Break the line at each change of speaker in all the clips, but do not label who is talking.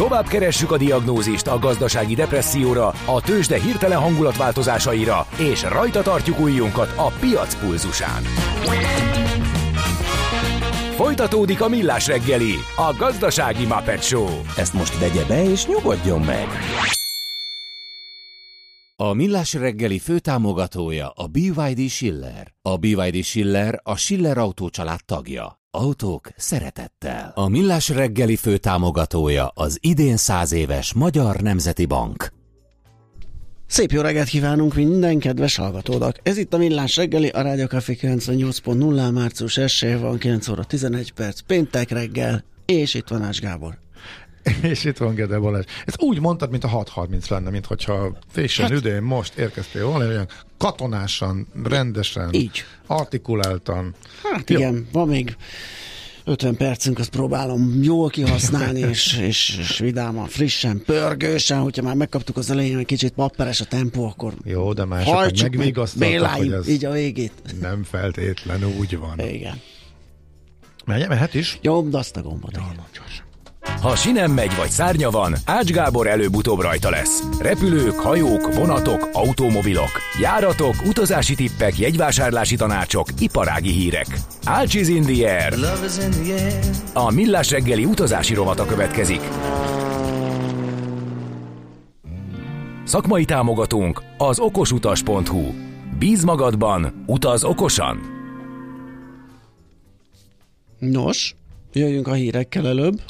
Tovább keressük a diagnózist a gazdasági depresszióra, a tőzsde hirtelen hangulatváltozásaira, és rajta tartjuk ujjunkat a piac pulzusán. Folytatódik a millás reggeli, a gazdasági Muppet Show.
Ezt most vegye be és nyugodjon meg! A Millás reggeli főtámogatója a BYD Schiller. A BYD Schiller a Schiller Autó család tagja. Autók szeretettel. A Millás reggeli főtámogatója az idén száz éves Magyar Nemzeti Bank.
Szép jó reggelt kívánunk minden kedves hallgatónak! Ez itt a Millás reggeli, a Rádió Café 98.0, március 1 van 9 óra 11 perc, péntek reggel, és itt van Ás Gábor.
És itt van Gede Balázs. Ez úgy mondtad, mint a 6.30 lenne, mint hogyha fésen hát, üdén most érkeztél volna, olyan katonásan, rendesen,
így.
artikuláltan.
Hát Jó. igen, van még 50 percünk, azt próbálom jól kihasználni, és, és, és vidáman, frissen, pörgősen, hogyha már megkaptuk az elején egy kicsit papperes a tempó, akkor
Jó, de mások megvigasztaltak,
hogy ez így a végét.
Nem feltétlenül úgy van.
Igen.
Megy, mehet is?
Nyomd azt a gombot.
Jó, gyorsan.
Ha sinem megy vagy szárnya van, Ács Gábor előbb-utóbb rajta lesz. Repülők, hajók, vonatok, automobilok, járatok, utazási tippek, jegyvásárlási tanácsok, iparági hírek. Ács is in the air. A Millás reggeli utazási rovata következik. Szakmai támogatónk az okosutas.hu. Bíz magadban, utaz okosan!
Nos, jöjjünk a hírekkel előbb.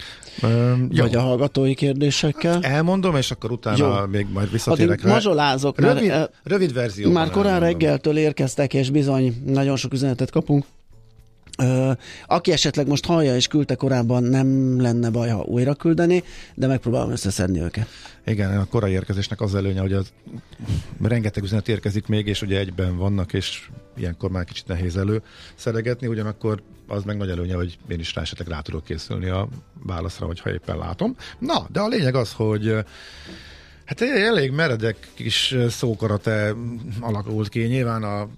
Um,
Vagy a hallgatói kérdésekkel.
Elmondom, és akkor utána
Jó.
még majd visszatérek rá.
mazsolázok,
Rövid,
mert,
rövid verzió.
már korán reggeltől érkeztek, és bizony nagyon sok üzenetet kapunk. Aki esetleg most hallja és küldte korábban, nem lenne baj, ha újra küldeni, de megpróbálom összeszedni őket.
Igen, a korai érkezésnek az előnye, hogy az rengeteg üzenet érkezik még, és ugye egyben vannak, és ilyenkor már kicsit nehéz elő szeregetni, ugyanakkor az meg nagy előnye, hogy én is rá esetleg rá tudok készülni a válaszra, hogyha éppen látom. Na, de a lényeg az, hogy hát elég meredek kis szókarate alakult ki. Nyilván a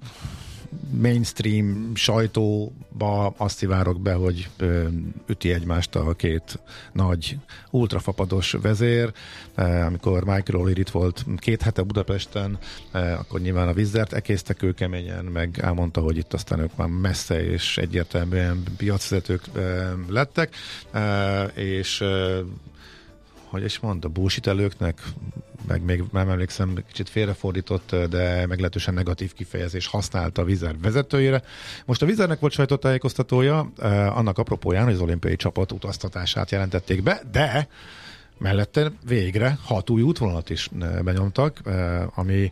mainstream sajtóba azt szivárok be, hogy üti egymást a két nagy ultrafapados vezér. Amikor Michael O'Leary itt volt két hete Budapesten, akkor nyilván a Vizzert ekésztek ő keményen, meg elmondta, hogy itt aztán ők már messze és egyértelműen piacvezetők lettek, és hogy is mondta, búsítelőknek, meg még nem emlékszem, kicsit félrefordított, de meglehetősen negatív kifejezés használta a Vizer vezetőjére. Most a Vizernek volt sajtótájékoztatója, annak apropóján, hogy az olimpiai csapat utaztatását jelentették be, de mellette végre hat új útvonalat is benyomtak, ami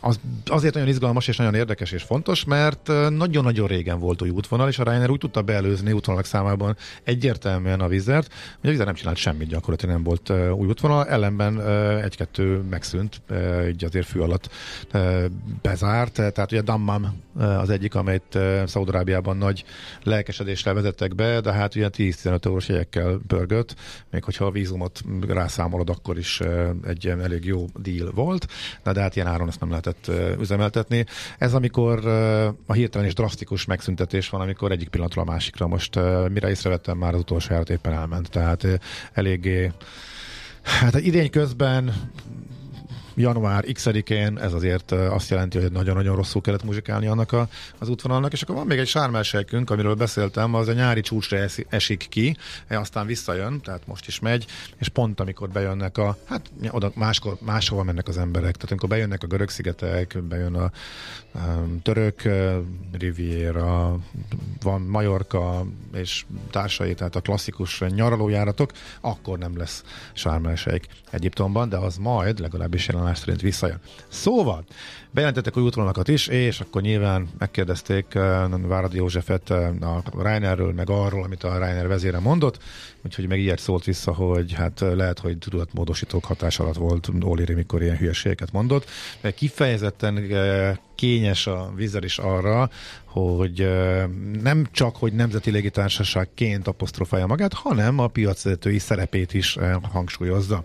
az, azért nagyon izgalmas és nagyon érdekes és fontos, mert nagyon-nagyon régen volt új útvonal, és a Ryanair úgy tudta beelőzni útvonalak számában egyértelműen a vizert, hogy a vizer nem csinált semmit gyakorlatilag, nem volt új útvonal, ellenben egy-kettő megszűnt, így azért fű alatt bezárt, tehát ugye Dammam az egyik, amelyet Szaudarábiában nagy lelkesedéssel vezettek be, de hát ugye 10-15 eurós jegyekkel pörgött, még hogyha a vízumot rászámolod, akkor is egy elég jó deal volt, de, de hát ilyen áron ezt nem lehetett üzemeltetni. Ez amikor a hirtelen és drasztikus megszüntetés van, amikor egyik pillanatról a másikra most mire észrevettem, már az utolsó járat éppen elment, tehát eléggé Hát idény közben január X-én, ez azért azt jelenti, hogy nagyon-nagyon rosszul kellett muzsikálni annak a, az útvonalnak, és akkor van még egy sármelsejkünk, amiről beszéltem, az a nyári csúcsra esik ki, e, aztán visszajön, tehát most is megy, és pont amikor bejönnek a, hát oda máskor, máshova mennek az emberek, tehát amikor bejönnek a görög szigetek, bejön a um, török riviera, van Majorka és társai, tehát a klasszikus nyaralójáratok, akkor nem lesz sármelsejk Egyiptomban, de az majd legalábbis jelen állás szerint visszajön. Szóval, bejelentettek új útvonalakat is, és akkor nyilván megkérdezték uh, Váradi Józsefet uh, a Reinerről, meg arról, amit a Reiner vezére mondott, úgyhogy meg ilyet szólt vissza, hogy hát lehet, hogy tudatmódosítók hatás alatt volt Óléri, mikor ilyen hülyeségeket mondott. De kifejezetten kényes a vízer is arra, hogy nem csak, hogy nemzeti légitársaságként apostrofálja magát, hanem a piacvezetői szerepét is hangsúlyozza.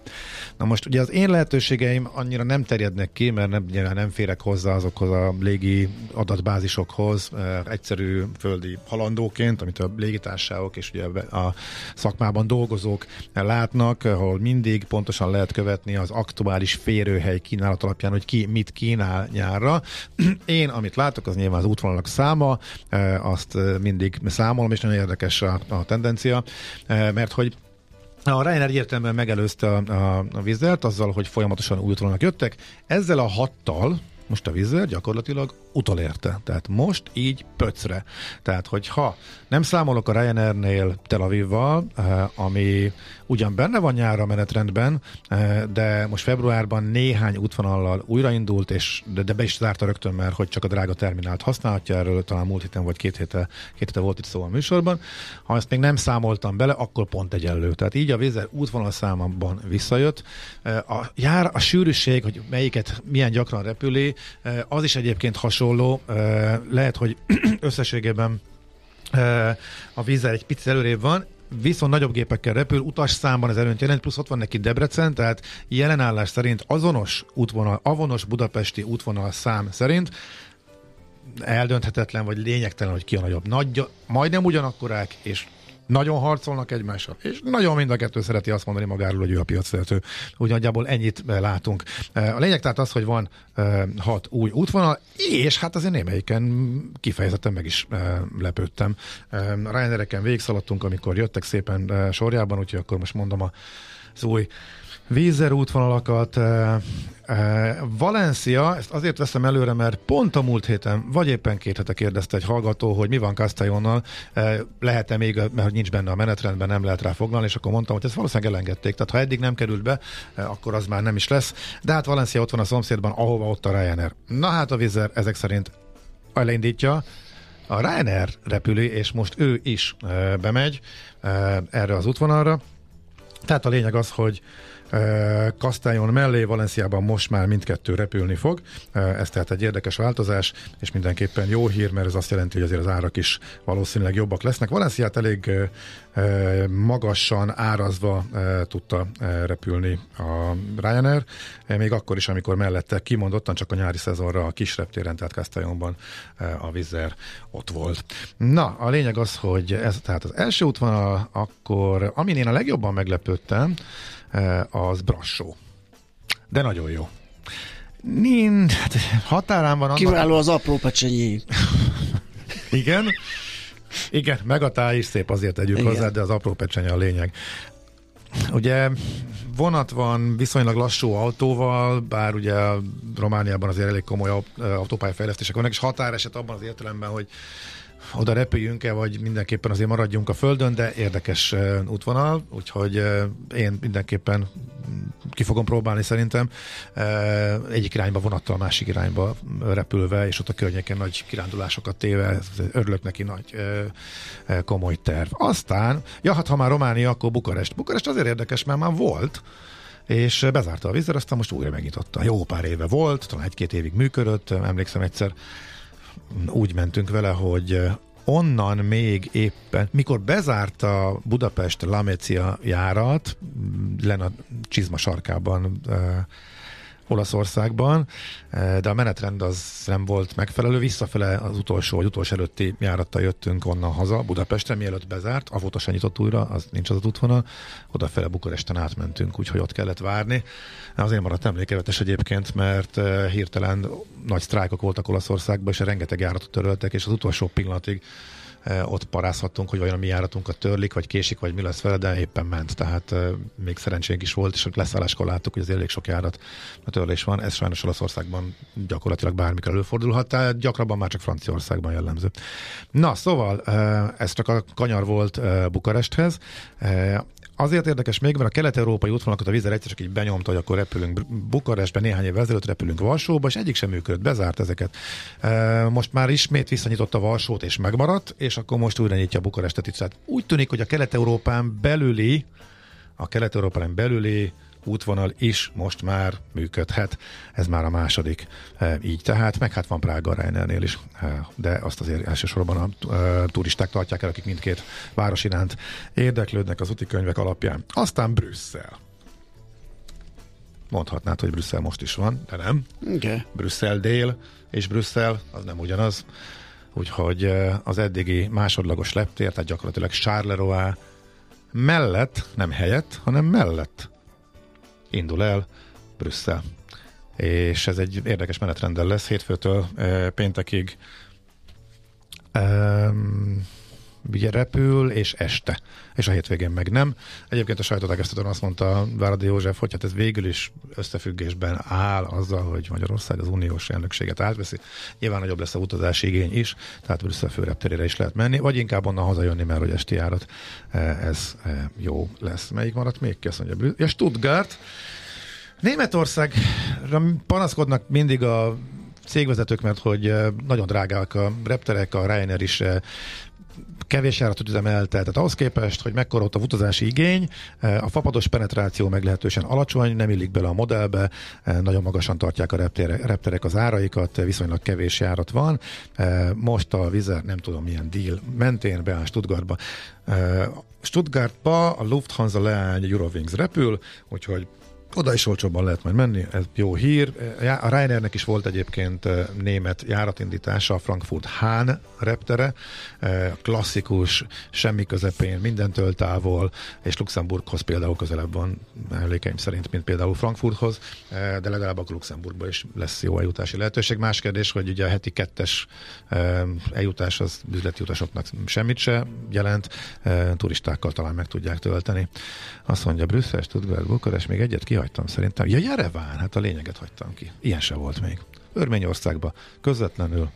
Na most ugye az én lehetőségeim annyira nem terjednek ki, mert nem, nem férek hozzá azokhoz a légi adatbázisokhoz, egyszerű földi halandóként, amit a légitársaságok és ugye a szakmában dolgozók látnak, ahol mindig pontosan lehet követni az aktuális férőhely kínálat alapján, hogy ki mit kínál nyárra. Én, amit látok, az nyilván az útvonalak szám, száma, e, azt e, mindig számolom, és nagyon érdekes a, a tendencia, mert hogy a Ryanair egyértelműen megelőzte a, a, a vizet azzal, hogy folyamatosan új jöttek. Ezzel a hattal, most a vízzel gyakorlatilag utolérte. Tehát most így pöcre. Tehát, hogyha nem számolok a Ryanairnél Tel Avivval, eh, ami ugyan benne van nyára menetrendben, eh, de most februárban néhány útvonallal újraindult, és de, de be is zárta rögtön, mert hogy csak a drága terminált használhatja, erről talán múlt héten vagy két héte, két héte volt itt szó a műsorban. Ha ezt még nem számoltam bele, akkor pont egyenlő. Tehát így a vízer útvonal számában visszajött. Eh, a jár a sűrűség, hogy melyiket milyen gyakran repüli, az is egyébként hasonló. Lehet, hogy összességében a vízzel egy picit előrébb van, viszont nagyobb gépekkel repül, utas számban ez előnyt jelent, plusz ott van neki Debrecen, tehát jelenállás szerint azonos útvonal, avonos budapesti útvonal szám szerint eldönthetetlen, vagy lényegtelen, hogy ki a nagyobb. Nagy, majdnem ugyanakkorák, és nagyon harcolnak egymással, és nagyon mind a kettő szereti azt mondani magáról, hogy ő a piacvezető. Úgy nagyjából ennyit eh, látunk. Eh, a lényeg tehát az, hogy van eh, hat új útvonal, és hát azért némelyiken kifejezetten meg is lepődtem. Ryanair-eken végigszaladtunk, amikor jöttek szépen sorjában, úgyhogy akkor most mondom az új vízer útvonalakat. Valencia, ezt azért veszem előre, mert pont a múlt héten, vagy éppen két hete kérdezte egy hallgató, hogy mi van Castellonnal, lehet-e még, mert nincs benne a menetrendben, nem lehet rá foglalni, és akkor mondtam, hogy ezt valószínűleg elengedték. Tehát ha eddig nem került be, akkor az már nem is lesz. De hát Valencia ott van a szomszédban, ahova ott a Ryanair. Na hát a vízer ezek szerint elindítja, a Ryanair repülő, és most ő is bemegy erre az útvonalra. Tehát a lényeg az, hogy Castellon mellé Valenciában most már mindkettő repülni fog. Ez tehát egy érdekes változás, és mindenképpen jó hír, mert ez azt jelenti, hogy azért az árak is valószínűleg jobbak lesznek. Valenciát elég magasan árazva tudta repülni a Ryanair, még akkor is, amikor mellette kimondottan csak a nyári szezonra a kis reptéren, tehát Castellonban a Vizer ott volt. Na, a lényeg az, hogy ez tehát az első útvonal, akkor amin én a legjobban meglepődtem, az Brassó. De nagyon jó. Mind, hát határán van
annak... Kiváló az apró pecsenyé.
Igen. Igen, meg a táj is szép, azért tegyük Igen. hozzá, de az apró pecsenye a lényeg. Ugye vonat van viszonylag lassú autóval, bár ugye Romániában azért elég komoly autópályafejlesztések vannak, és határeset abban az értelemben, hogy oda repüljünk-e, vagy mindenképpen azért maradjunk a földön, de érdekes útvonal, úgyhogy én mindenképpen ki fogom próbálni szerintem. Egyik irányba vonattal, a másik irányba repülve, és ott a környéken nagy kirándulásokat téve, örülök neki nagy komoly terv. Aztán, ja, hát ha már Románia, akkor Bukarest. Bukarest azért érdekes, mert már volt, és bezárta a vízzel, aztán most újra megnyitotta. Jó pár éve volt, talán egy-két évig működött, emlékszem egyszer úgy mentünk vele, hogy onnan még éppen, mikor bezárta Budapest Lamecia járat, len a Csizma sarkában Olaszországban, eh, de a menetrend az nem volt megfelelő. Visszafele az utolsó, vagy utolsó előtti járattal jöttünk onnan haza, Budapestre, mielőtt bezárt, a sem nyitott újra, az nincs az, útvonal, odafele Bukaresten átmentünk, úgyhogy ott kellett várni. Azért maradt emlékevetes egyébként, mert eh, hirtelen nagy sztrájkok voltak Olaszországban, és rengeteg járatot töröltek, és az utolsó pillanatig ott parázhattunk, hogy vajon a mi járatunkat törlik, vagy késik, vagy mi lesz vele, de éppen ment. Tehát eh, még szerencsénk is volt, és leszálláskor láttuk, hogy az elég sok járat a törlés van. Ez sajnos Olaszországban gyakorlatilag bármikor előfordulhat, tehát gyakrabban már csak Franciaországban jellemző. Na, szóval ez csak a kanyar volt Bukaresthez. Azért érdekes még, mert a kelet-európai útvonalakat a vízer egyszer csak így benyomta, hogy akkor repülünk Bukarestbe, néhány évvel ezelőtt repülünk Varsóba, és egyik sem működött, bezárt ezeket. Most már ismét visszanyitotta Varsót, és megmaradt, és akkor most újra nyitja Bukarestet is. Tehát úgy tűnik, hogy a kelet-európán belüli, a kelet-európán belüli útvonal is most már működhet. Ez már a második így tehát, meg hát van Prága Reinernél is, de azt azért elsősorban a turisták tartják el, akik mindkét város iránt érdeklődnek az úti könyvek alapján. Aztán Brüsszel. Mondhatnád, hogy Brüsszel most is van, de nem.
Okay.
Brüsszel dél és Brüsszel az nem ugyanaz. Úgyhogy az eddigi másodlagos leptér, tehát gyakorlatilag Charleroi mellett, nem helyett, hanem mellett indul el Brüsszel. És ez egy érdekes menetrenddel lesz hétfőtől e, péntekig. E, ugye repül, és este. És a hétvégén meg nem. Egyébként a sajtótágesztetőn azt mondta Váradi József, hogy hát ez végül is összefüggésben áll azzal, hogy Magyarország az uniós elnökséget átveszi. Nyilván nagyobb lesz a utazási igény is, tehát Brüsszel főrepterére is lehet menni, vagy inkább onnan hazajönni, mert hogy esti járat eh, ez eh, jó lesz. Melyik maradt még ki? Azt mondja, ja, Stuttgart. Németországra panaszkodnak mindig a cégvezetők, mert hogy eh, nagyon drágák a repterek, a Ryanair is kevés járatot üzemelte, tehát ahhoz képest, hogy mekkora ott a utazási igény, eh, a fapados penetráció meglehetősen alacsony, nem illik bele a modellbe, eh, nagyon magasan tartják a repterek, repterek az áraikat, viszonylag kevés járat van. Eh, most a Vizer, nem tudom milyen deal mentén beáll Stuttgartba. Stuttgartba a Lufthansa leány Eurowings repül, úgyhogy oda is olcsóbban lehet majd menni, ez jó hír. A Ryanairnek is volt egyébként német járatindítása, a Frankfurt Hahn reptere, klasszikus, semmi közepén, mindentől távol, és Luxemburghoz például közelebb van emlékeim szerint, mint például Frankfurthoz, de legalább a Luxemburgba is lesz jó eljutási lehetőség. Más kérdés, hogy ugye a heti kettes eljutás az üzleti utasoknak semmit se jelent, turistákkal talán meg tudják tölteni. Azt mondja Brüsszel, Stuttgart, Bukarest, még egyet kihagytam szerintem. Ja, Jereván, hát a lényeget hagytam ki. Ilyen se volt még. Örményországba közvetlenül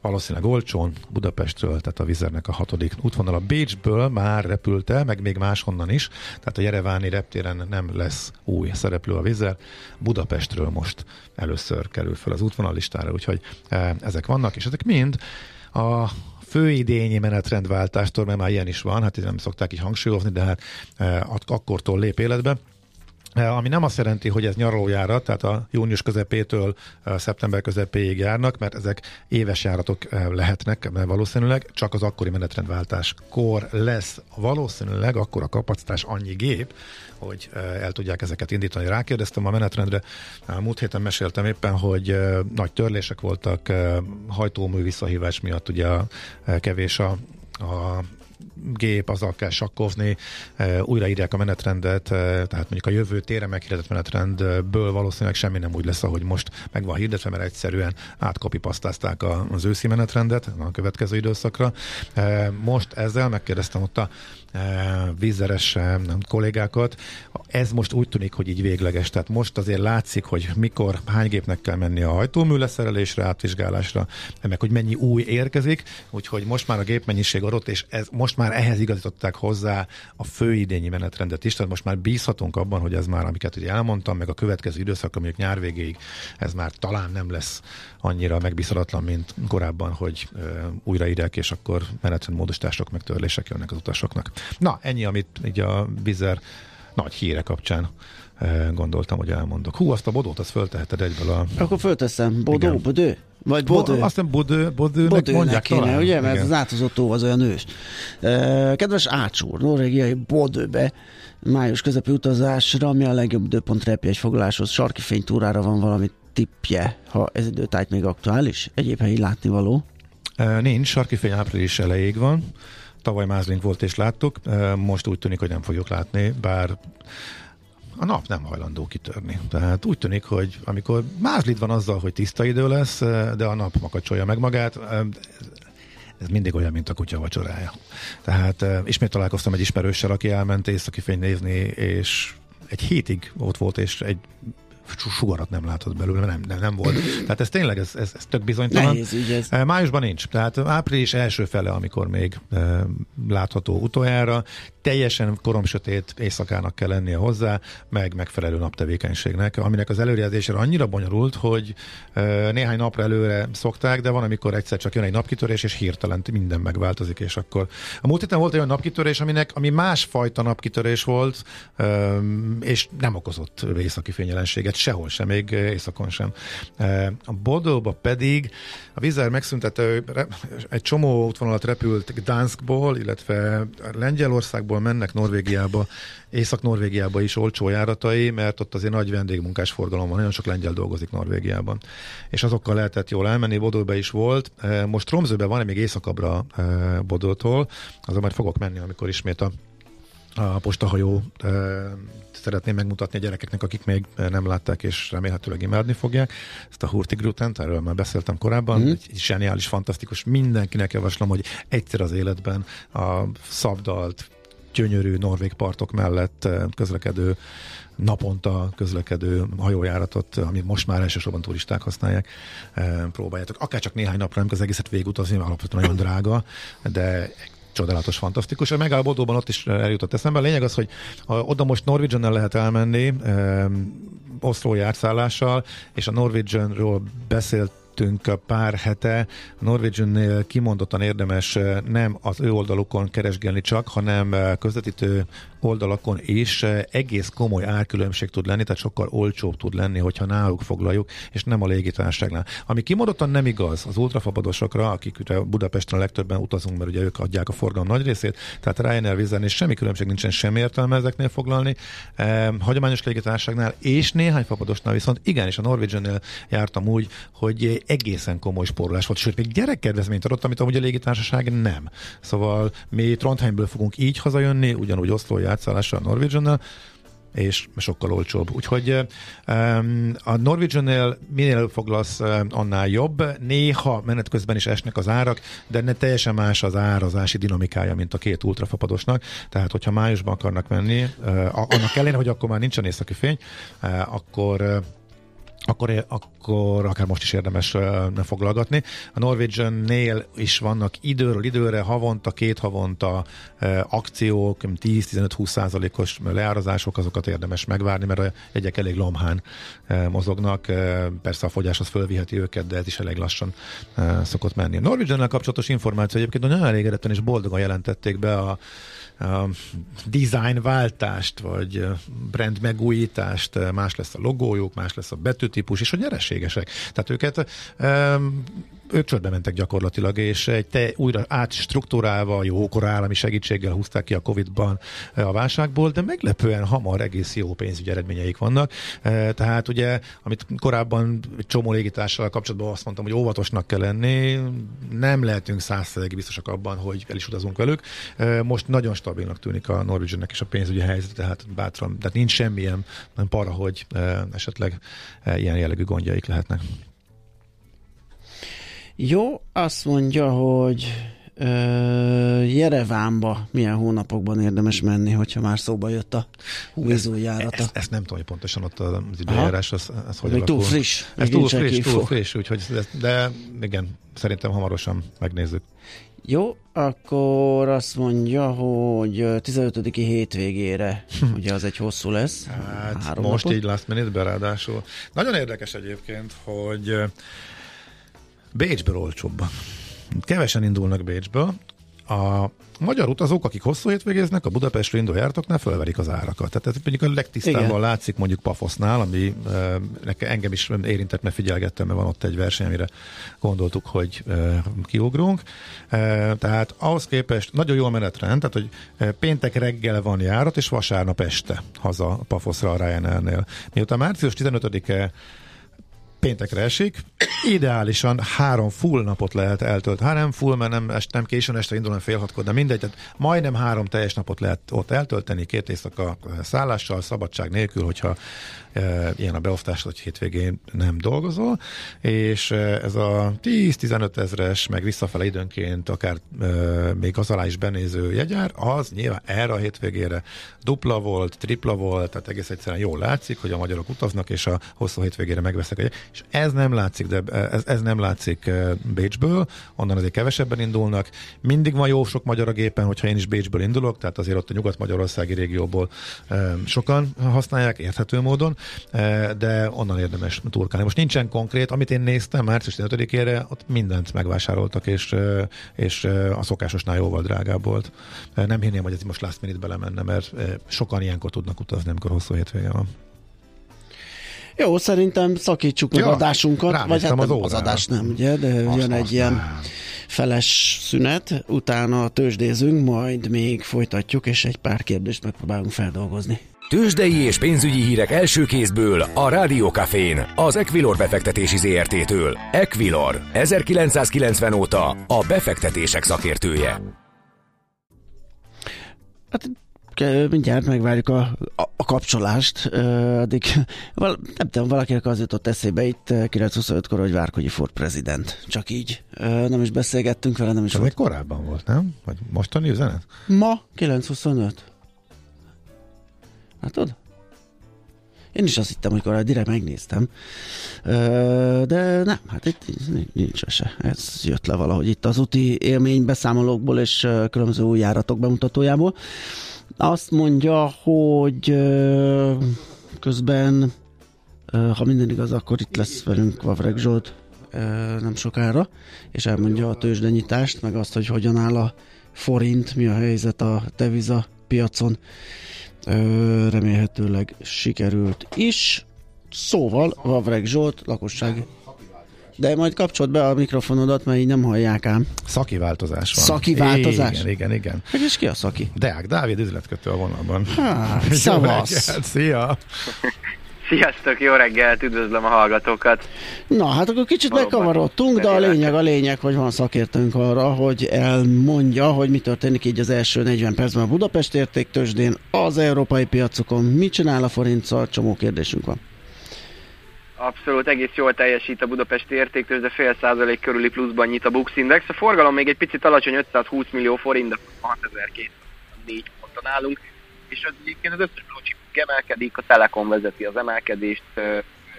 valószínűleg olcsón Budapestről, tehát a vizernek a hatodik. A Bécsből már repült el, meg még máshonnan is, tehát a Jereváni reptéren nem lesz új szereplő a vizer. Budapestről most először kerül fel az útvonalistára, úgyhogy e, ezek vannak, és ezek mind a főidényi menetrendváltástól, mert már ilyen is van, hát nem szokták így hangsúlyozni, de hát e, akkortól lép életbe. E, ami nem azt jelenti, hogy ez nyaralójárat, tehát a június közepétől a e, szeptember közepéig járnak, mert ezek éves járatok e, lehetnek valószínűleg, csak az akkori menetrendváltáskor lesz valószínűleg akkor a kapacitás annyi gép, hogy el tudják ezeket indítani. Rákérdeztem a menetrendre, múlt héten meséltem éppen, hogy nagy törlések voltak, hajtómű visszahívás miatt ugye kevés a, a gép, azzal kell sakkozni, újraírják a menetrendet, tehát mondjuk a jövő tére meghirdetett menetrendből valószínűleg semmi nem úgy lesz, ahogy most meg van hirdetve, mert egyszerűen átkopipasztázták az őszi menetrendet a következő időszakra. Most ezzel megkérdeztem ott a vízzeres kollégákat. Ez most úgy tűnik, hogy így végleges. Tehát most azért látszik, hogy mikor, hány gépnek kell menni a hajtómű leszerelésre, átvizsgálásra, meg hogy mennyi új érkezik, úgyhogy most már a gépmennyiség adott, és ez most már ehhez igazították hozzá a főidényi menetrendet is, tehát most már bízhatunk abban, hogy ez már, amiket ugye elmondtam, meg a következő időszak, amik nyár végéig, ez már talán nem lesz annyira megbízhatatlan, mint korábban, hogy uh, újraírják, és akkor menetrendmódosítások, meg törlések jönnek az utasoknak. Na, ennyi, amit így a Bizer nagy híre kapcsán gondoltam, hogy elmondok. Hú, azt a bodót, azt fölteheted egyből a...
Akkor fölteszem. Bodó, Igen. bodő? Vagy bodő?
Bo, aztán bodő, bodőnek, bodőnek mondják
kéne, talán. ugye? Mert Igen. az átozott az olyan ős. Kedves Ácsúr, norvégiai Bodőbe május közepi utazásra, ami a legjobb időpont repjegy foglaláshoz, sarki fénytúrára van valami tippje, ha ez időtájt még aktuális? Egyéb helyi látnivaló?
Nincs, sarki fény április elejéig van. Tavaly mázlink volt és láttuk, most úgy tűnik, hogy nem fogjuk látni, bár a nap nem hajlandó kitörni. Tehát úgy tűnik, hogy amikor mázlid van azzal, hogy tiszta idő lesz, de a nap makacsolja meg magát, ez mindig olyan, mint a kutya vacsorája. Tehát ismét találkoztam egy ismerőssel, aki elment északi fény nézni, és egy hétig ott volt, és egy sugarat nem látott belőle, nem, nem, nem volt. Tehát ez tényleg, ez, ez, ez tök bizonytalan.
Nehéz ügy ez.
Májusban nincs, tehát április első fele, amikor még e, látható utoljára, teljesen koromsötét éjszakának kell lennie hozzá, meg megfelelő naptevékenységnek, aminek az előrejelzésre annyira bonyolult, hogy e, néhány napra előre szokták, de van, amikor egyszer csak jön egy napkitörés, és hirtelen minden megváltozik, és akkor a múlt héten volt egy olyan napkitörés, aminek, ami másfajta napkitörés volt, e, és nem okozott északi fényjelenséget, sehol sem, még északon sem. E, a Bodóba pedig a Vizer megszüntette, egy csomó útvonalat repült Gdanskból, illetve Lengyelországból mennek Norvégiába, Észak-Norvégiába is olcsó járatai, mert ott azért nagy vendégmunkás forgalom van, nagyon sok lengyel dolgozik Norvégiában. És azokkal lehetett jól elmenni, Bodóba is volt. Most Tromzőben van még északabbra Bodótól, azon majd fogok menni, amikor ismét a a postahajó szeretném megmutatni a gyerekeknek, akik még nem látták, és remélhetőleg imádni fogják. Ezt a Hurtigrutent, erről már beszéltem korábban, mm. egy zseniális, fantasztikus, mindenkinek javaslom, hogy egyszer az életben a szabdalt, gyönyörű norvég partok mellett közlekedő naponta közlekedő hajójáratot, amit most már elsősorban turisták használják, próbáljátok. Akár csak néhány napra, nem az egészet végigutazni, alapvetően nagyon drága, de csodálatos, fantasztikus. A megállapodóban ott is eljutott eszembe. A lényeg az, hogy oda most norwegian lehet elmenni, um, Oszló járszállással, és a Norwegianról beszélt beszélgettünk pár hete, a Norwegian-nél kimondottan érdemes nem az ő oldalukon keresgélni csak, hanem közvetítő oldalakon is egész komoly árkülönbség tud lenni, tehát sokkal olcsóbb tud lenni, hogyha náluk foglaljuk, és nem a légitárságnál. Ami kimondottan nem igaz az ultrafabadosokra, akik ugye Budapesten a legtöbben utazunk, mert ugye ők adják a forgalom nagy részét, tehát Ryanair Vizen és semmi különbség nincsen, semmi értelme ezeknél foglalni. E, hagyományos légitárságnál és néhány fapadosnál viszont igen, és a Norwegian-nél jártam úgy, hogy egészen komoly spórolás volt, sőt, még gyerekkedvezményt adott, amit amúgy a légitársaság nem. Szóval mi Trondheimből fogunk így hazajönni, ugyanúgy Oszló átszállással a Norwegian és sokkal olcsóbb. Úgyhogy a Norwegian-nél minél foglalsz, annál jobb. Néha menet közben is esnek az árak, de ne teljesen más az árazási dinamikája, mint a két ultrafapadosnak. Tehát, hogyha májusban akarnak menni, uh, annak ellenére, hogy akkor már nincsen északi fény, uh, akkor akkor, akkor akár most is érdemes uh, foglalgatni. A Norwegian-nél is vannak időről időre, havonta, két havonta uh, akciók, 10-15-20 százalékos leárazások, azokat érdemes megvárni, mert a jegyek elég lomhán mozognak. Persze a fogyás az fölviheti őket, de ez is elég lassan szokott menni. A Norwegian-nel kapcsolatos információ egyébként nagyon elégedetten és boldogan jelentették be a design váltást, vagy brand megújítást, más lesz a logójuk, más lesz a betűtípus, és a nyereségesek. Tehát őket ők csődbe mentek gyakorlatilag, és egy te újra átstruktúrálva, jókor állami segítséggel húzták ki a Covid-ban a válságból, de meglepően hamar egész jó pénzügyi eredményeik vannak. Tehát ugye, amit korábban csomó légitással kapcsolatban azt mondtam, hogy óvatosnak kell lenni, nem lehetünk százszerzegi biztosak abban, hogy el is utazunk velük. Most nagyon stabilnak tűnik a Norwegiannek és a pénzügyi helyzet, tehát bátran, tehát nincs semmilyen nem para, hogy esetleg ilyen jellegű gondjaik lehetnek.
Jó, azt mondja, hogy uh, Jerevánba milyen hónapokban érdemes menni, hogyha már szóba jött a vízújjárata.
Ezt, ezt, nem tudom, hogy pontosan ott az időjárás, az, az hogy alakul.
túl friss.
Ez túl friss, túl friss, úgyhogy, de igen, szerintem hamarosan megnézzük.
Jó, akkor azt mondja, hogy 15. hétvégére, ugye az egy hosszú lesz.
Hát most napot. így last minute ráadásul. Nagyon érdekes egyébként, hogy Bécsből olcsóbb. Kevesen indulnak Bécsből. A magyar utazók, akik hosszú hétvégéznek, a Budapestről induló járatoknál fölverik az árakat. Tehát ez mondjuk a legtisztábban Igen. látszik mondjuk Pafosznál, ami e, nekem, engem is érintett, mert figyelgettem, mert van ott egy verseny, amire gondoltuk, hogy e, kiugrunk. E, tehát ahhoz képest nagyon jó a menetrend, tehát hogy péntek reggel van járat, és vasárnap este haza Pafoszra a Ryanair-nél. Miután március 15-e péntekre esik, ideálisan három full napot lehet eltölteni. Hát nem full, mert nem, est, nem későn este indul, fél hatkor, de mindegy, tehát majdnem három teljes napot lehet ott eltölteni, két éjszaka szállással, szabadság nélkül, hogyha e, ilyen a beosztás, hogy hétvégén nem dolgozol, és e, ez a 10-15 ezres, meg visszafele időnként akár e, még az alá is benéző jegyár, az nyilván erre a hétvégére dupla volt, tripla volt, tehát egész egyszerűen jól látszik, hogy a magyarok utaznak, és a hosszú hétvégére megveszek egy, és ez nem látszik, de ez, ez nem látszik Bécsből, onnan azért kevesebben indulnak. Mindig van jó sok magyar a gépen, hogyha én is Bécsből indulok, tehát azért ott a nyugat-magyarországi régióból sokan használják érthető módon, de onnan érdemes turkálni. Most nincsen konkrét, amit én néztem március 15-ére, ott mindent megvásároltak, és, és a szokásosnál jóval drágább volt. Nem hinném, hogy ez most last minute belemenne, mert sokan ilyenkor tudnak utazni, amikor hosszú hétvége van.
Jó, szerintem szakítsuk meg ja, adásunkat, vagy hát
az,
az adás nem, ugye, de azt, jön egy ilyen nem. feles szünet, utána tőzsdézünk, majd még folytatjuk, és egy pár kérdést megpróbálunk feldolgozni.
Tőzsdei és pénzügyi hírek első kézből a Rádiókafén, az Equilor befektetési ZRT-től. Equilor, 1990 óta a befektetések szakértője.
Hát mindjárt megvárjuk a, a, a kapcsolást. Addig val, nem tudom, valakinek az jutott eszébe itt 925-kor, hogy Várkonyi Ford prezident. Csak így. Nem is beszélgettünk vele, nem is
Csak volt. korábban volt, nem? Vagy mostani üzenet?
Ma 925. Látod? Én is azt hittem, hogy korábban direkt megnéztem. De nem, hát itt nincs se. Ez jött le valahogy itt az úti élmény beszámolókból és különböző új járatok bemutatójából. Azt mondja, hogy közben, ha minden igaz, akkor itt lesz velünk Vavreg Zsolt nem sokára, és elmondja a tőzsdenyítást, meg azt, hogy hogyan áll a forint, mi a helyzet a deviza piacon. Remélhetőleg sikerült is. Szóval Vavreg Zsolt, lakosság de majd kapcsolt be a mikrofonodat, mert így nem hallják ám.
Szaki változás van.
Szaki változás?
Igen, igen, igen.
Hogy is ki a szaki?
Deák Dávid üzletkötő a vonalban.
Hát, szavasz.
Szia!
Sziasztok, jó reggelt, üdvözlöm a hallgatókat.
Na, hát akkor kicsit Valóban megkavarodtunk, de a lényeg, a lényeg, hogy van szakértőnk arra, hogy elmondja, hogy mi történik így az első 40 percben a Budapest értéktősdén, az európai piacokon, mit csinál a forintszal, csomó kérdésünk van.
Abszolút egész jól teljesít a budapesti értéktől, de fél százalék körüli pluszban nyit a Bux Index. A forgalom még egy picit alacsony, 520 millió forint, de 6204 ponton állunk. És az egyébként az összes blue emelkedik, a Telekom vezeti az emelkedést,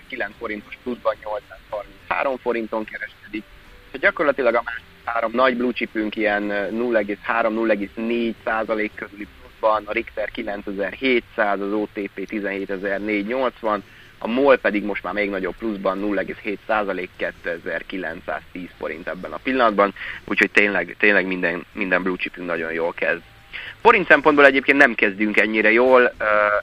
9 forintos pluszban 833 forinton kereskedik. És gyakorlatilag a másik három nagy blue chipünk ilyen 0,3-0,4 százalék körüli pluszban, a Richter 9700, az OTP 17480, a MOL pedig most már még nagyobb pluszban 0,7% 2910 forint ebben a pillanatban, úgyhogy tényleg, tényleg minden, minden blue chipünk nagyon jól kezd. Forint szempontból egyébként nem kezdünk ennyire jól,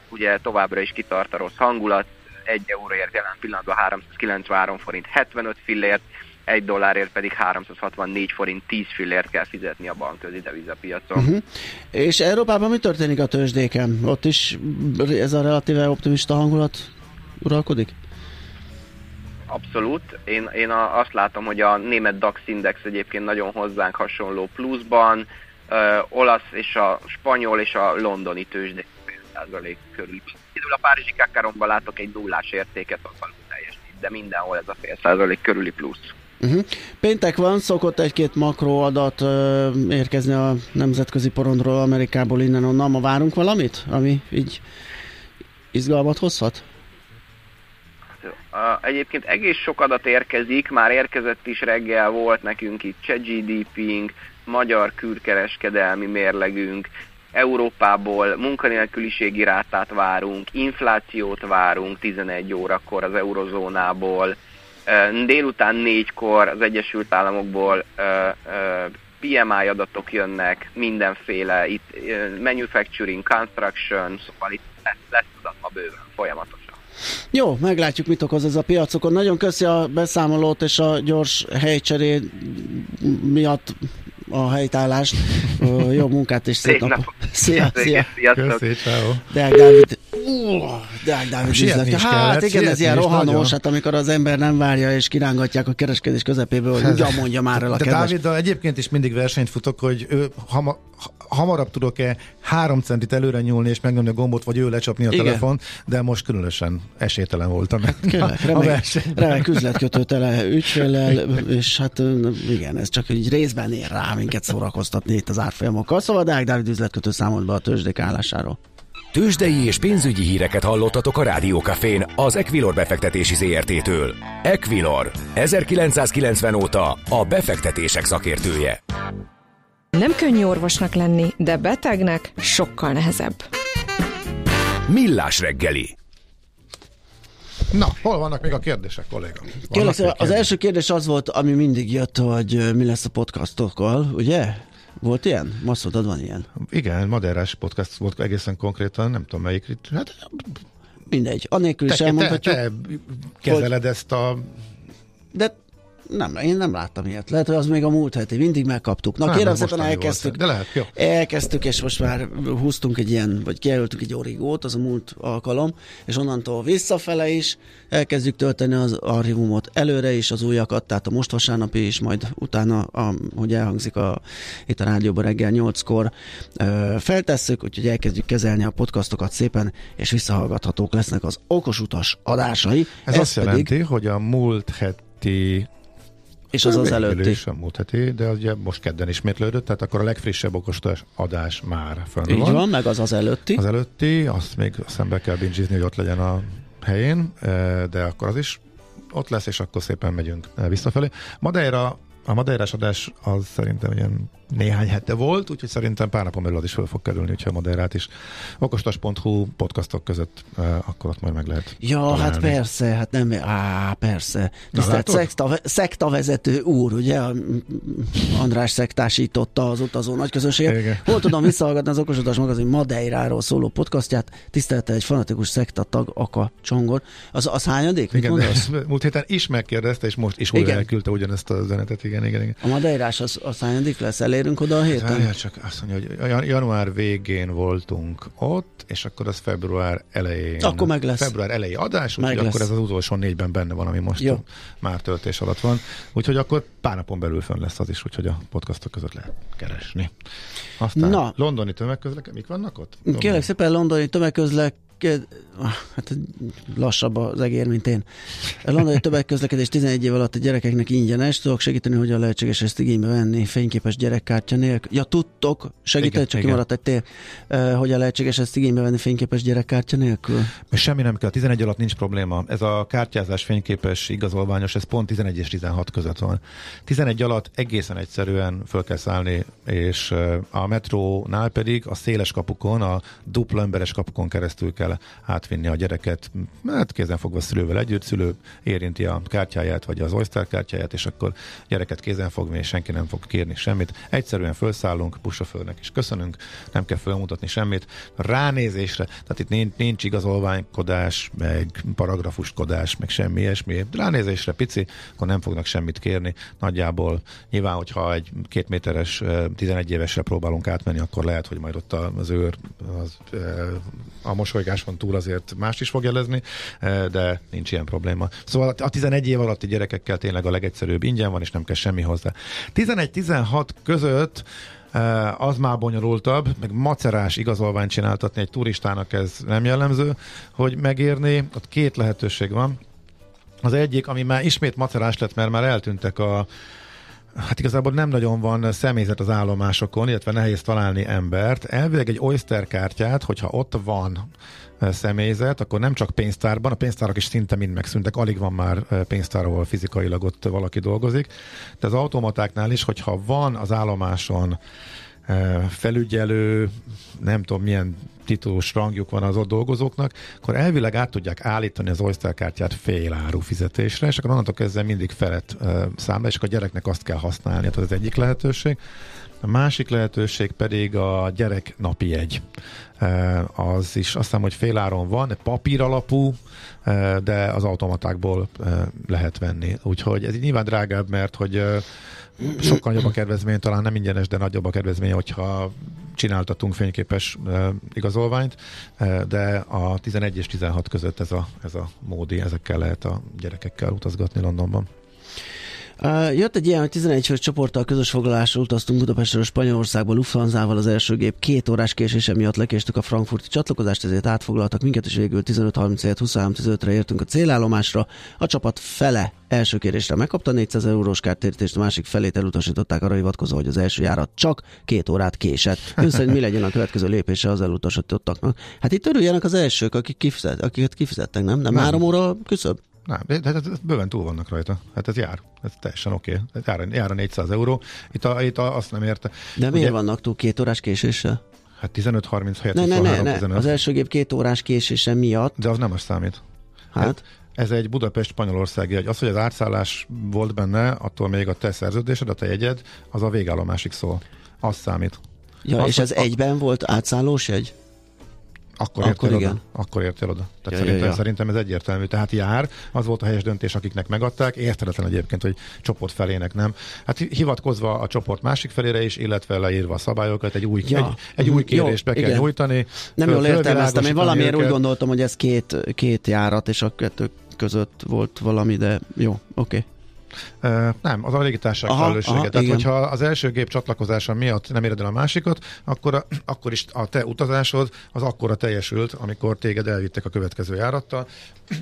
ugye továbbra is kitart a rossz hangulat, 1 euróért jelen pillanatban 393 forint 75 fillért, 1 dollárért pedig 364 forint 10 fillért kell fizetni a bankközi devizapiacon. Uh-huh.
És Európában mi történik a tőzsdéken? Ott is ez a relatíve optimista hangulat uralkodik?
Abszolút. Én, én azt látom, hogy a német DAX index egyébként nagyon hozzánk hasonló pluszban, ö, olasz és a spanyol és a londoni tőzsde százalék körül. Például a párizsi kákáromban látok egy nullás értéket, ahol teljesít, de mindenhol ez a fél százalék körüli plusz.
Uh-huh. Péntek van, szokott egy-két makroadat ö, érkezni a nemzetközi porondról, Amerikából, innen-onnan. Ma várunk valamit, ami így izgalmat hozhat?
Egyébként egész sok adat érkezik, már érkezett is reggel, volt nekünk itt cseh GDP-ink, magyar külkereskedelmi mérlegünk, Európából munkanélküliségi rátát várunk, inflációt várunk 11 órakor az eurozónából, délután négykor az Egyesült Államokból PMI adatok jönnek, mindenféle, itt manufacturing, construction, szóval itt lesz, lesz adat ma bőven folyamatos.
Jó, meglátjuk, mit okoz ez a piacokon. Nagyon köszi a beszámolót és a gyors helycseré miatt a helytállást. Jó munkát és szép napot.
Szia, szia.
Köszi, ciao. De Dávid, uh, Deák Dávid
Sietni
üzlet.
is
Hát
kellett,
igen, ez ilyen rohanós, hát amikor az ember nem várja, és kirángatják a kereskedés közepéből, hogy ugyan mondja már el a
De. Dáviddal egyébként is mindig versenyt futok, hogy ő hama, ha- hamarabb tudok-e három centit előre nyúlni és megnyomni a gombot, vagy ő lecsapni a
Igen.
telefon, de most különösen esélytelen voltam.
Kérlek,
a
remek, remek üzletkötő tele ügyféllel, és hát igen, ez csak így részben ér rá minket szórakoztatni itt az árfolyamokkal. Szóval Deák Dávid üzletkötő számolt be a tőzsdék állásáról.
Tőzsdei és pénzügyi híreket hallottatok a Rádiókafén az Equilor befektetési ZRT-től. Equilor, 1990 óta a befektetések szakértője.
Nem könnyű orvosnak lenni, de betegnek sokkal nehezebb.
Millás reggeli.
Na, hol vannak még a kérdések, kolléga?
Kérlek, az első kérdés az volt, ami mindig jött, hogy mi lesz a podcastokkal, ugye? Volt ilyen? Azt mondtad, van ilyen.
Igen, Maderás podcast volt egészen konkrétan, nem tudom melyik. Hát
Mindegy. Anélkül is
te, te,
elmondhatjuk.
te kezeled ezt a...
De nem, én nem láttam ilyet. Lehet, hogy az még a múlt heti. Mindig megkaptuk. Na
Nem,
kérem szépen
volt.
elkezdtük.
De lehet, jó.
Elkezdtük, és most már húztunk egy ilyen, vagy kijelöltünk egy origót, az a múlt alkalom, és onnantól visszafele is elkezdjük tölteni az archívumot előre is, az újakat, tehát a most vasárnapi is, majd utána, a, hogy elhangzik a, itt a rádióban reggel 8-kor ö, feltesszük, úgyhogy elkezdjük kezelni a podcastokat szépen, és visszahallgathatók lesznek az okos utas adásai.
Ez, azt jelenti, hogy a múlt heti
és az az előtti.
Is a múlt heti, de ugye most kedden ismétlődött, tehát akkor a legfrissebb okostás adás már fönn
Így
van.
van, meg az az előtti.
Az előtti, azt még szembe kell bingizni, hogy ott legyen a helyén, eh, de akkor az is ott lesz, és akkor szépen megyünk eh, visszafelé. Madeira, a Madeirás adás az szerintem ilyen néhány hete volt, úgyhogy szerintem pár napon belül az is fel fog kerülni, úgyhogy a Madeirát is okostas.hu podcastok között eh, akkor ott majd meg lehet
Ja,
találni.
hát persze, hát nem, á, persze. Tisztelt szekta, szektavezető úr, ugye, András szektásította az utazó nagyközönséget.
Igen.
Hol tudom visszahallgatni az Okosodás magazin Madeiráról szóló podcastját, tisztelte egy fanatikus szekta tag, Aka Csongor. Az, az hányadik?
Igen, de múlt héten is megkérdezte, és most is újra
Igen.
elküldte ugyanezt a üzenetet. Igen, igen, igen.
A Madeirás az, az hányadik lesz? Elérünk oda a héten?
Várjál csak, azt mondja, hogy jan- január végén voltunk ott, és akkor az február elején.
Akkor meg lesz.
Február elejé adás, úgyhogy akkor ez az utolsó négyben benne van, ami most
Jó.
már töltés alatt van. Úgyhogy akkor pár napon belül fönn lesz az is, úgyhogy a podcastok között lehet keresni. Aztán
Na.
londoni tömegközlekedés, mik vannak ott?
Kérlek szépen londoni tömegközlek Ah, hát lassabb az egér, mint én. A londoni tömegközlekedés 11 év alatt a gyerekeknek ingyenes. Tudok segíteni, hogyan lehetséges ezt igénybe venni fényképes gyerekkártya nélkül. Ja, tudtok segíteni,
Igen,
csak
igen.
kimaradt egy tér. Uh, hogyan lehetséges ezt igénybe venni fényképes gyerekkártya nélkül?
Semmi nem kell, 11 alatt nincs probléma. Ez a kártyázás fényképes, igazolványos, ez pont 11 és 16 között van. 11 alatt egészen egyszerűen föl kell szállni, és a metrónál pedig a széles kapukon, a dupla emberes kapukon keresztül kell átvinni a gyereket, hát kézenfogva szülővel együtt, szülő érinti a kártyáját, vagy az Oyster kártyáját, és akkor gyereket kézenfogni, és senki nem fog kérni semmit. Egyszerűen felszállunk, buszsofőrnek is köszönünk, nem kell felmutatni semmit. Ránézésre, tehát itt nincs, nincs igazolványkodás, meg paragrafuskodás, meg semmi ilyesmi. Ránézésre pici, akkor nem fognak semmit kérni. Nagyjából nyilván, hogyha egy két méteres, eh, 11 évesre próbálunk átmenni, akkor lehet, hogy majd ott az őr, az, a mosolygáson túl azért más is fog jelezni, eh, de nincs ilyen probléma. Szóval a 11 év alatti gyerekekkel tényleg a legegyszerűbb ingyen van, és nem kell semmi hozzá. 11-16 között eh, az már bonyolultabb, meg macerás igazolványt csináltatni egy turistának ez nem jellemző, hogy megérni, ott két lehetőség van. Az egyik, ami már ismét macerás lett, mert már eltűntek a Hát igazából nem nagyon van személyzet az állomásokon, illetve nehéz találni embert. Elvileg egy Oyster kártyát, hogyha ott van személyzet, akkor nem csak pénztárban, a pénztárak is szinte mind megszűntek, alig van már pénztár, ahol fizikailag ott valaki dolgozik, de az automatáknál is, hogyha van az állomáson felügyelő, nem tudom milyen titulus rangjuk van az ott dolgozóknak, akkor elvileg át tudják állítani az Oyster kártyát fél áru fizetésre, és akkor onnantól kezdve mindig felett számla, és akkor a gyereknek azt kell használni, tehát ez az egyik lehetőség. A másik lehetőség pedig a gyerek napi jegy. Uh, az is azt hiszem, hogy féláron van, papír alapú, de az automatákból lehet venni. Úgyhogy ez így nyilván drágább, mert hogy sokkal jobb a kedvezmény, talán nem ingyenes, de nagyobb a kedvezmény, hogyha csináltatunk fényképes igazolványt, de a 11 és 16 között ez a, ez a módi, ezekkel lehet a gyerekekkel utazgatni Londonban.
Uh, jött egy ilyen, hogy 11 fős csoporttal közös foglalásra utaztunk Budapestről Spanyolországba Lufthansa-val az első gép két órás késése miatt lekéstük a frankfurti csatlakozást, ezért átfoglaltak minket, és végül 15.30 23.15-re értünk a célállomásra. A csapat fele első kérésre megkapta 400 eurós kártérítést, a másik felét elutasították arra hivatkozva, hogy az első járat csak két órát késett. Ön szerint mi legyen a következő lépése az elutasítottaknak? Hát itt örüljenek az elsők, akik kifizet, akiket kifizettek, nem? Nem, nem. három óra küszöbb?
Nem, de, de, de bőven túl vannak rajta. Hát ez jár. Ez teljesen oké. Okay. Jár, jár a 400 euró. Itt, a, itt a, azt nem érte.
De miért vannak túl két órás késéssel?
Hát 15-30 helyett
ne, ne, ne, ne. 15. Az első gép két órás késése miatt.
De az nem az számít.
Hát? hát
ez egy Budapest-Spanyolországi egy. Az, hogy az átszállás volt benne, attól még a te szerződésed, a te jegyed, az a végállomásig szól. Az számít.
Ja,
az,
és ez a... egyben volt átszállós jegy?
Akkor, akkor értél igen. oda. Akkor értél oda. Tehát ja, szerintem, ja, ja. szerintem ez egyértelmű. Tehát jár, az volt a helyes döntés, akiknek megadták. Érthetetlen egyébként, hogy csoport felének nem. Hát hivatkozva a csoport másik felére is, illetve leírva a szabályokat, egy új, ja. egy, egy új kérést Jó, be kell igen. nyújtani.
Nem föl, jól értelmeztem, én valamiért őket. úgy gondoltam, hogy ez két, két járat, és a kettő között volt valami, de jó, oké. Okay.
Uh, nem, az a légitársaság felelőssége. Aha, Tehát, igen. hogyha az első gép csatlakozása miatt nem éred el a másikat, akkor, a, akkor is a te utazásod az akkora teljesült, amikor téged elvittek a következő járattal.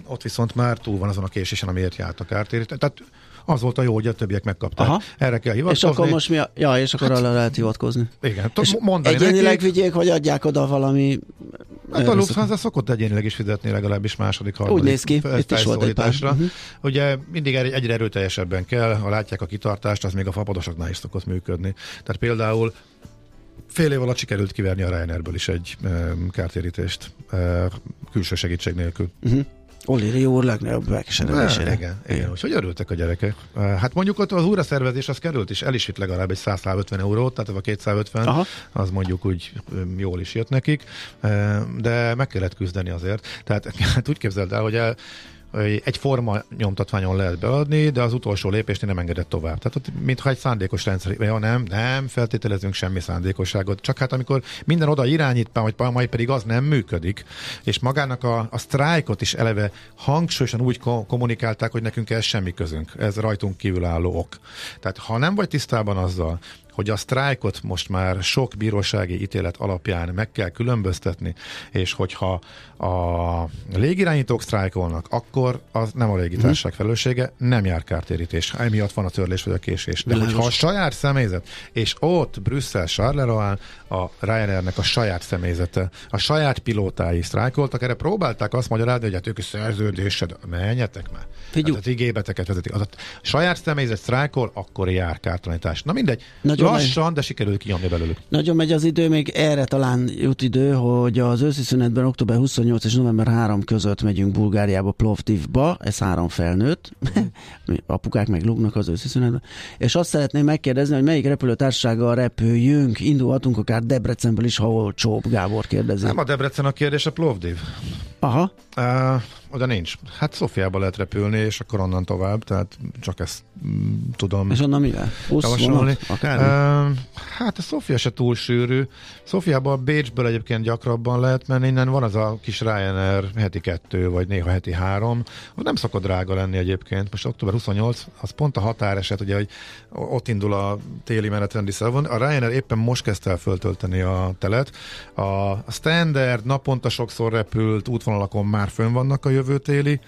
Ott viszont már túl van azon a késésen, amiért járt a kártérítő. Tehát az volt a jó, hogy a többiek megkapták. Aha. Erre kell hivatkozni.
És akkor most mi a... Ja, és akkor hát, arra lehet hivatkozni.
Igen,
és mondani egyénileg nekik. vigyék, vagy adják oda valami...
Hát a Lufthansa szokott egyénileg is fizetni legalábbis második, harmadik
Úgy néz ki, itt is volt egy
uh-huh. Ugye mindig egyre erőteljesebben kell, ha látják a kitartást, az még a fapadosoknál is szokott működni. Tehát például fél év alatt sikerült kiverni a Ryanair-ből is egy um, kártérítést uh, külső segítség nélkül. Uh-huh.
Oli úr legnagyobb megkeseredésére.
Igen, igen, úgyhogy örültek a gyerekek. Hát mondjuk ott az újraszervezés az került is, el is vitt legalább egy 150 eurót, tehát a 250, Aha. az mondjuk úgy jól is jött nekik, de meg kellett küzdeni azért. Tehát hát úgy képzeld el, hogy el, egy forma nyomtatványon lehet beadni, de az utolsó lépést nem engedett tovább. Tehát ott, mintha egy szándékos rendszer, ja nem, nem feltételezünk semmi szándékosságot, csak hát amikor minden oda irányít, vagy majd pedig az nem működik, és magának a, a sztrájkot is eleve hangsúlyosan úgy kommunikálták, hogy nekünk ez semmi közünk, ez rajtunk kívülálló ok. Tehát ha nem vagy tisztában azzal, hogy a sztrájkot most már sok bírósági ítélet alapján meg kell különböztetni, és hogyha a légirányítók sztrájkolnak, akkor az nem a légitársaság hmm. felelőssége, nem jár kártérítés. Emiatt van a törlés vagy a késés. De Világos. hogyha a saját személyzet, és ott Brüsszel Charleroi a Ryanairnek a saját személyzete, a saját pilótái sztrájkoltak, erre próbálták azt magyarázni, hogy hát ők szerződésed, menjetek már. Figyú. Hát az igébeteket vezetik. Az a saját személyzet sztrájkol, akkor jár kártalanítás. Na mindegy. Nagyon Lassan, de sikerül kinyomni belőlük.
Nagyon megy az idő, még erre talán jut idő, hogy az őszi szünetben október 28 és november 3 között megyünk Bulgáriába, Plovdivba, ez három felnőtt, apukák meg lúgnak az őszi szünetben, és azt szeretném megkérdezni, hogy melyik repülőtársággal repüljünk, indulhatunk akár Debrecenből is, ha olcsóbb, Gábor kérdezi.
Nem a Debrecen a kérdés, a Plovdiv.
Aha.
Uh, oda nincs. Hát Szofiába lehet repülni, és akkor onnan tovább, tehát csak ezt mm, tudom
És onnan mivel?
javasolni. Uh, hát a Szofia se túl sűrű. Szofiába a Bécsből egyébként gyakrabban lehet menni, innen van az a kis Ryanair heti kettő, vagy néha heti három. Ott nem szokott drága lenni egyébként. Most október 28, az pont a határeset, ugye, hogy ott indul a téli menetrendi szavon. A Ryanair éppen most kezdte el föltölteni a telet. A standard naponta sokszor repült útvonalakon már fönn vannak a jövő téli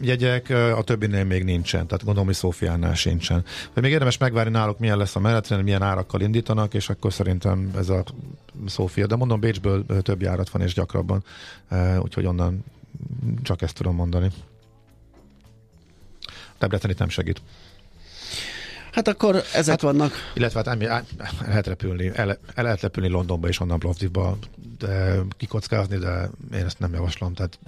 jegyek, a többinél még nincsen, tehát gondolom, hogy Szófiánál sincsen. De még érdemes megvárni náluk, milyen lesz a menetrend, milyen árakkal indítanak, és akkor szerintem ez a Szófia, de mondom, Bécsből több járat van és gyakrabban, úgyhogy onnan csak ezt tudom mondani. Debrecen itt nem segít.
Hát akkor ezek hát, vannak.
Illetve hát el, lehet repülni, el, el lehet repülni Londonba és onnan Plovdivba, de kikockázni, de én ezt nem javaslom. Tehát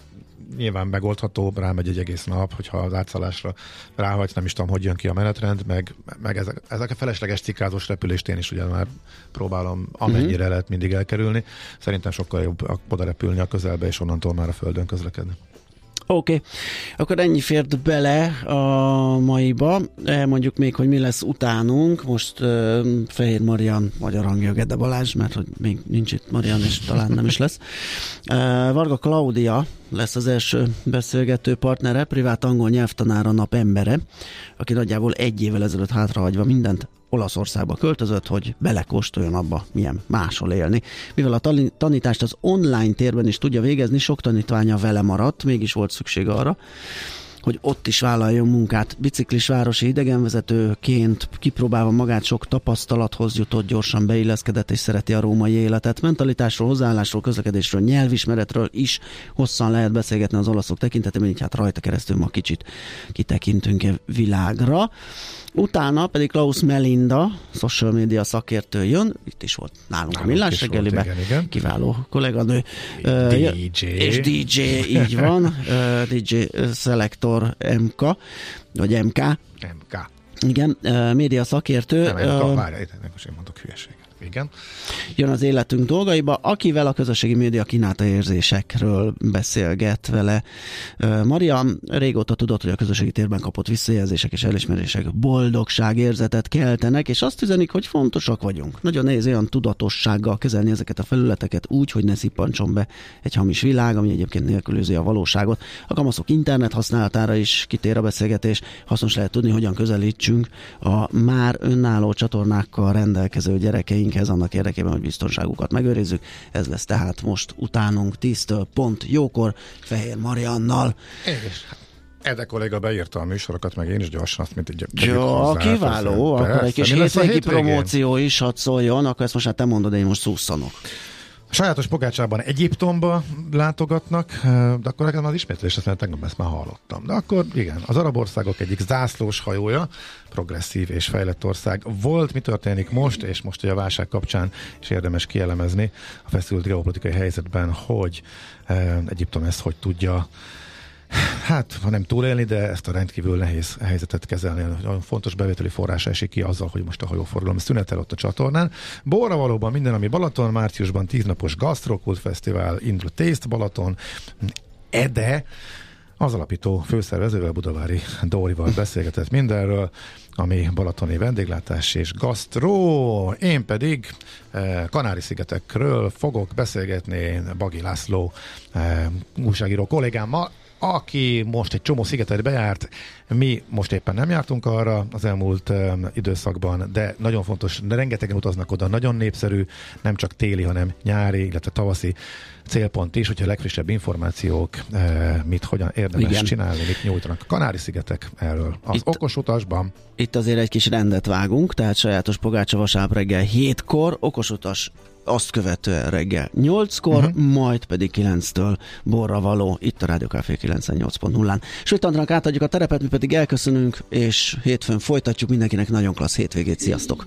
nyilván megoldható, rámegy egy egész nap, hogyha az átszállásra ráhagysz, nem is tudom, hogy jön ki a menetrend, meg, meg ezek, ezek a felesleges cikkázós repülést én is ugye már próbálom amennyire uh-huh. lehet mindig elkerülni. Szerintem sokkal jobb oda repülni a közelbe, és onnantól már a földön közlekedni.
Oké, okay. akkor ennyi fért bele a maiba. Mondjuk még, hogy mi lesz utánunk. Most uh, Fehér Marian, magyar hangja Gede Balázs, mert hogy még nincs itt Marian, és talán nem is lesz. Uh, Varga Klaudia lesz az első beszélgető partnere, privát angol nyelvtanára nap embere, aki nagyjából egy évvel ezelőtt hátrahagyva mindent Olaszországba költözött, hogy belekóstoljon abba, milyen máshol élni. Mivel a tanítást az online térben is tudja végezni, sok tanítványa vele maradt, mégis volt szükség arra, hogy ott is vállaljon munkát. Biciklis városi idegenvezetőként kipróbálva magát sok tapasztalathoz jutott, gyorsan beilleszkedett és szereti a római életet. Mentalitásról, hozzáállásról, közlekedésről, nyelvismeretről is hosszan lehet beszélgetni az olaszok tekintetében, így hát rajta keresztül ma kicsit kitekintünk -e világra. Utána pedig Klaus Melinda, social media szakértő jön, itt is volt nálunk nálunk a Millás reggeliben, kiváló kolléganő.
DJ.
És DJ, így van, DJ Selector MK, vagy MK.
MK.
Igen, média szakértő.
Nem, MK, várj, most én mondok hülyeséget. Igen.
Jön az életünk dolgaiba, akivel a közösségi média kínálta érzésekről beszélget vele. Maria régóta tudott, hogy a közösségi térben kapott visszajelzések és elismerések boldogság érzetet keltenek, és azt üzenik, hogy fontosak vagyunk. Nagyon nehéz olyan tudatossággal kezelni ezeket a felületeket úgy, hogy ne szippantson be egy hamis világ, ami egyébként nélkülözi a valóságot. A kamaszok internet használatára is kitér a beszélgetés. Hasznos lehet tudni, hogyan közelítsünk a már önálló csatornákkal rendelkező gyerekeink gyerekeinkhez annak érdekében, hogy biztonságukat megőrizzük. Ez lesz tehát most utánunk 10-től pont jókor Fehér Mariannal.
És Ede kolléga beírta a műsorokat, meg én is gyorsan azt, mint egy
Jó, kiváló, akkor egy kis hétvégi promóció is hadd szóljon, akkor ezt most hát te mondod, én most szúszanok.
Sajátos pogácsában Egyiptomba látogatnak, de akkor nekem az ismétlés, azt tegnap ezt már hallottam. De akkor igen, az arab országok egyik zászlós hajója, progresszív és fejlett ország volt. Mi történik most, és most hogy a válság kapcsán is érdemes kielemezni a feszült geopolitikai helyzetben, hogy Egyiptom ezt hogy tudja Hát, ha nem túlélni, de ezt a rendkívül nehéz helyzetet kezelni. Nagyon fontos bevételi forrása esik ki azzal, hogy most a hajóforgalom szünetel ott a csatornán. Borra valóban minden, ami Balaton, márciusban tíznapos Gastrokult Fesztivál, indul Taste Balaton, Ede, az alapító főszervezővel, Budavári Dórival beszélgetett mindenről, ami balatoni vendéglátás és gasztró. Én pedig eh, Kanári-szigetekről fogok beszélgetni Bagi László eh, újságíró kollégámmal, aki most egy csomó szigetet bejárt, mi most éppen nem jártunk arra az elmúlt um, időszakban, de nagyon fontos, de rengetegen utaznak oda, nagyon népszerű, nem csak téli, hanem nyári, illetve tavaszi célpont is, hogyha a legfrissebb információk, uh, mit, hogyan érdemes Igen. csinálni, mit nyújtanak. Kanári-szigetek erről. Az Itt, okos utasban.
Itt azért egy kis rendet vágunk, tehát sajátos pogácsa vasárnap reggel hétkor, okos utas azt követően reggel 8-kor, uh-huh. majd pedig 9-től borra való itt a Rádió Café 98.0-án. Sőt, Andránk átadjuk a terepet, mi pedig elköszönünk, és hétfőn folytatjuk mindenkinek nagyon klassz hétvégét. Sziasztok!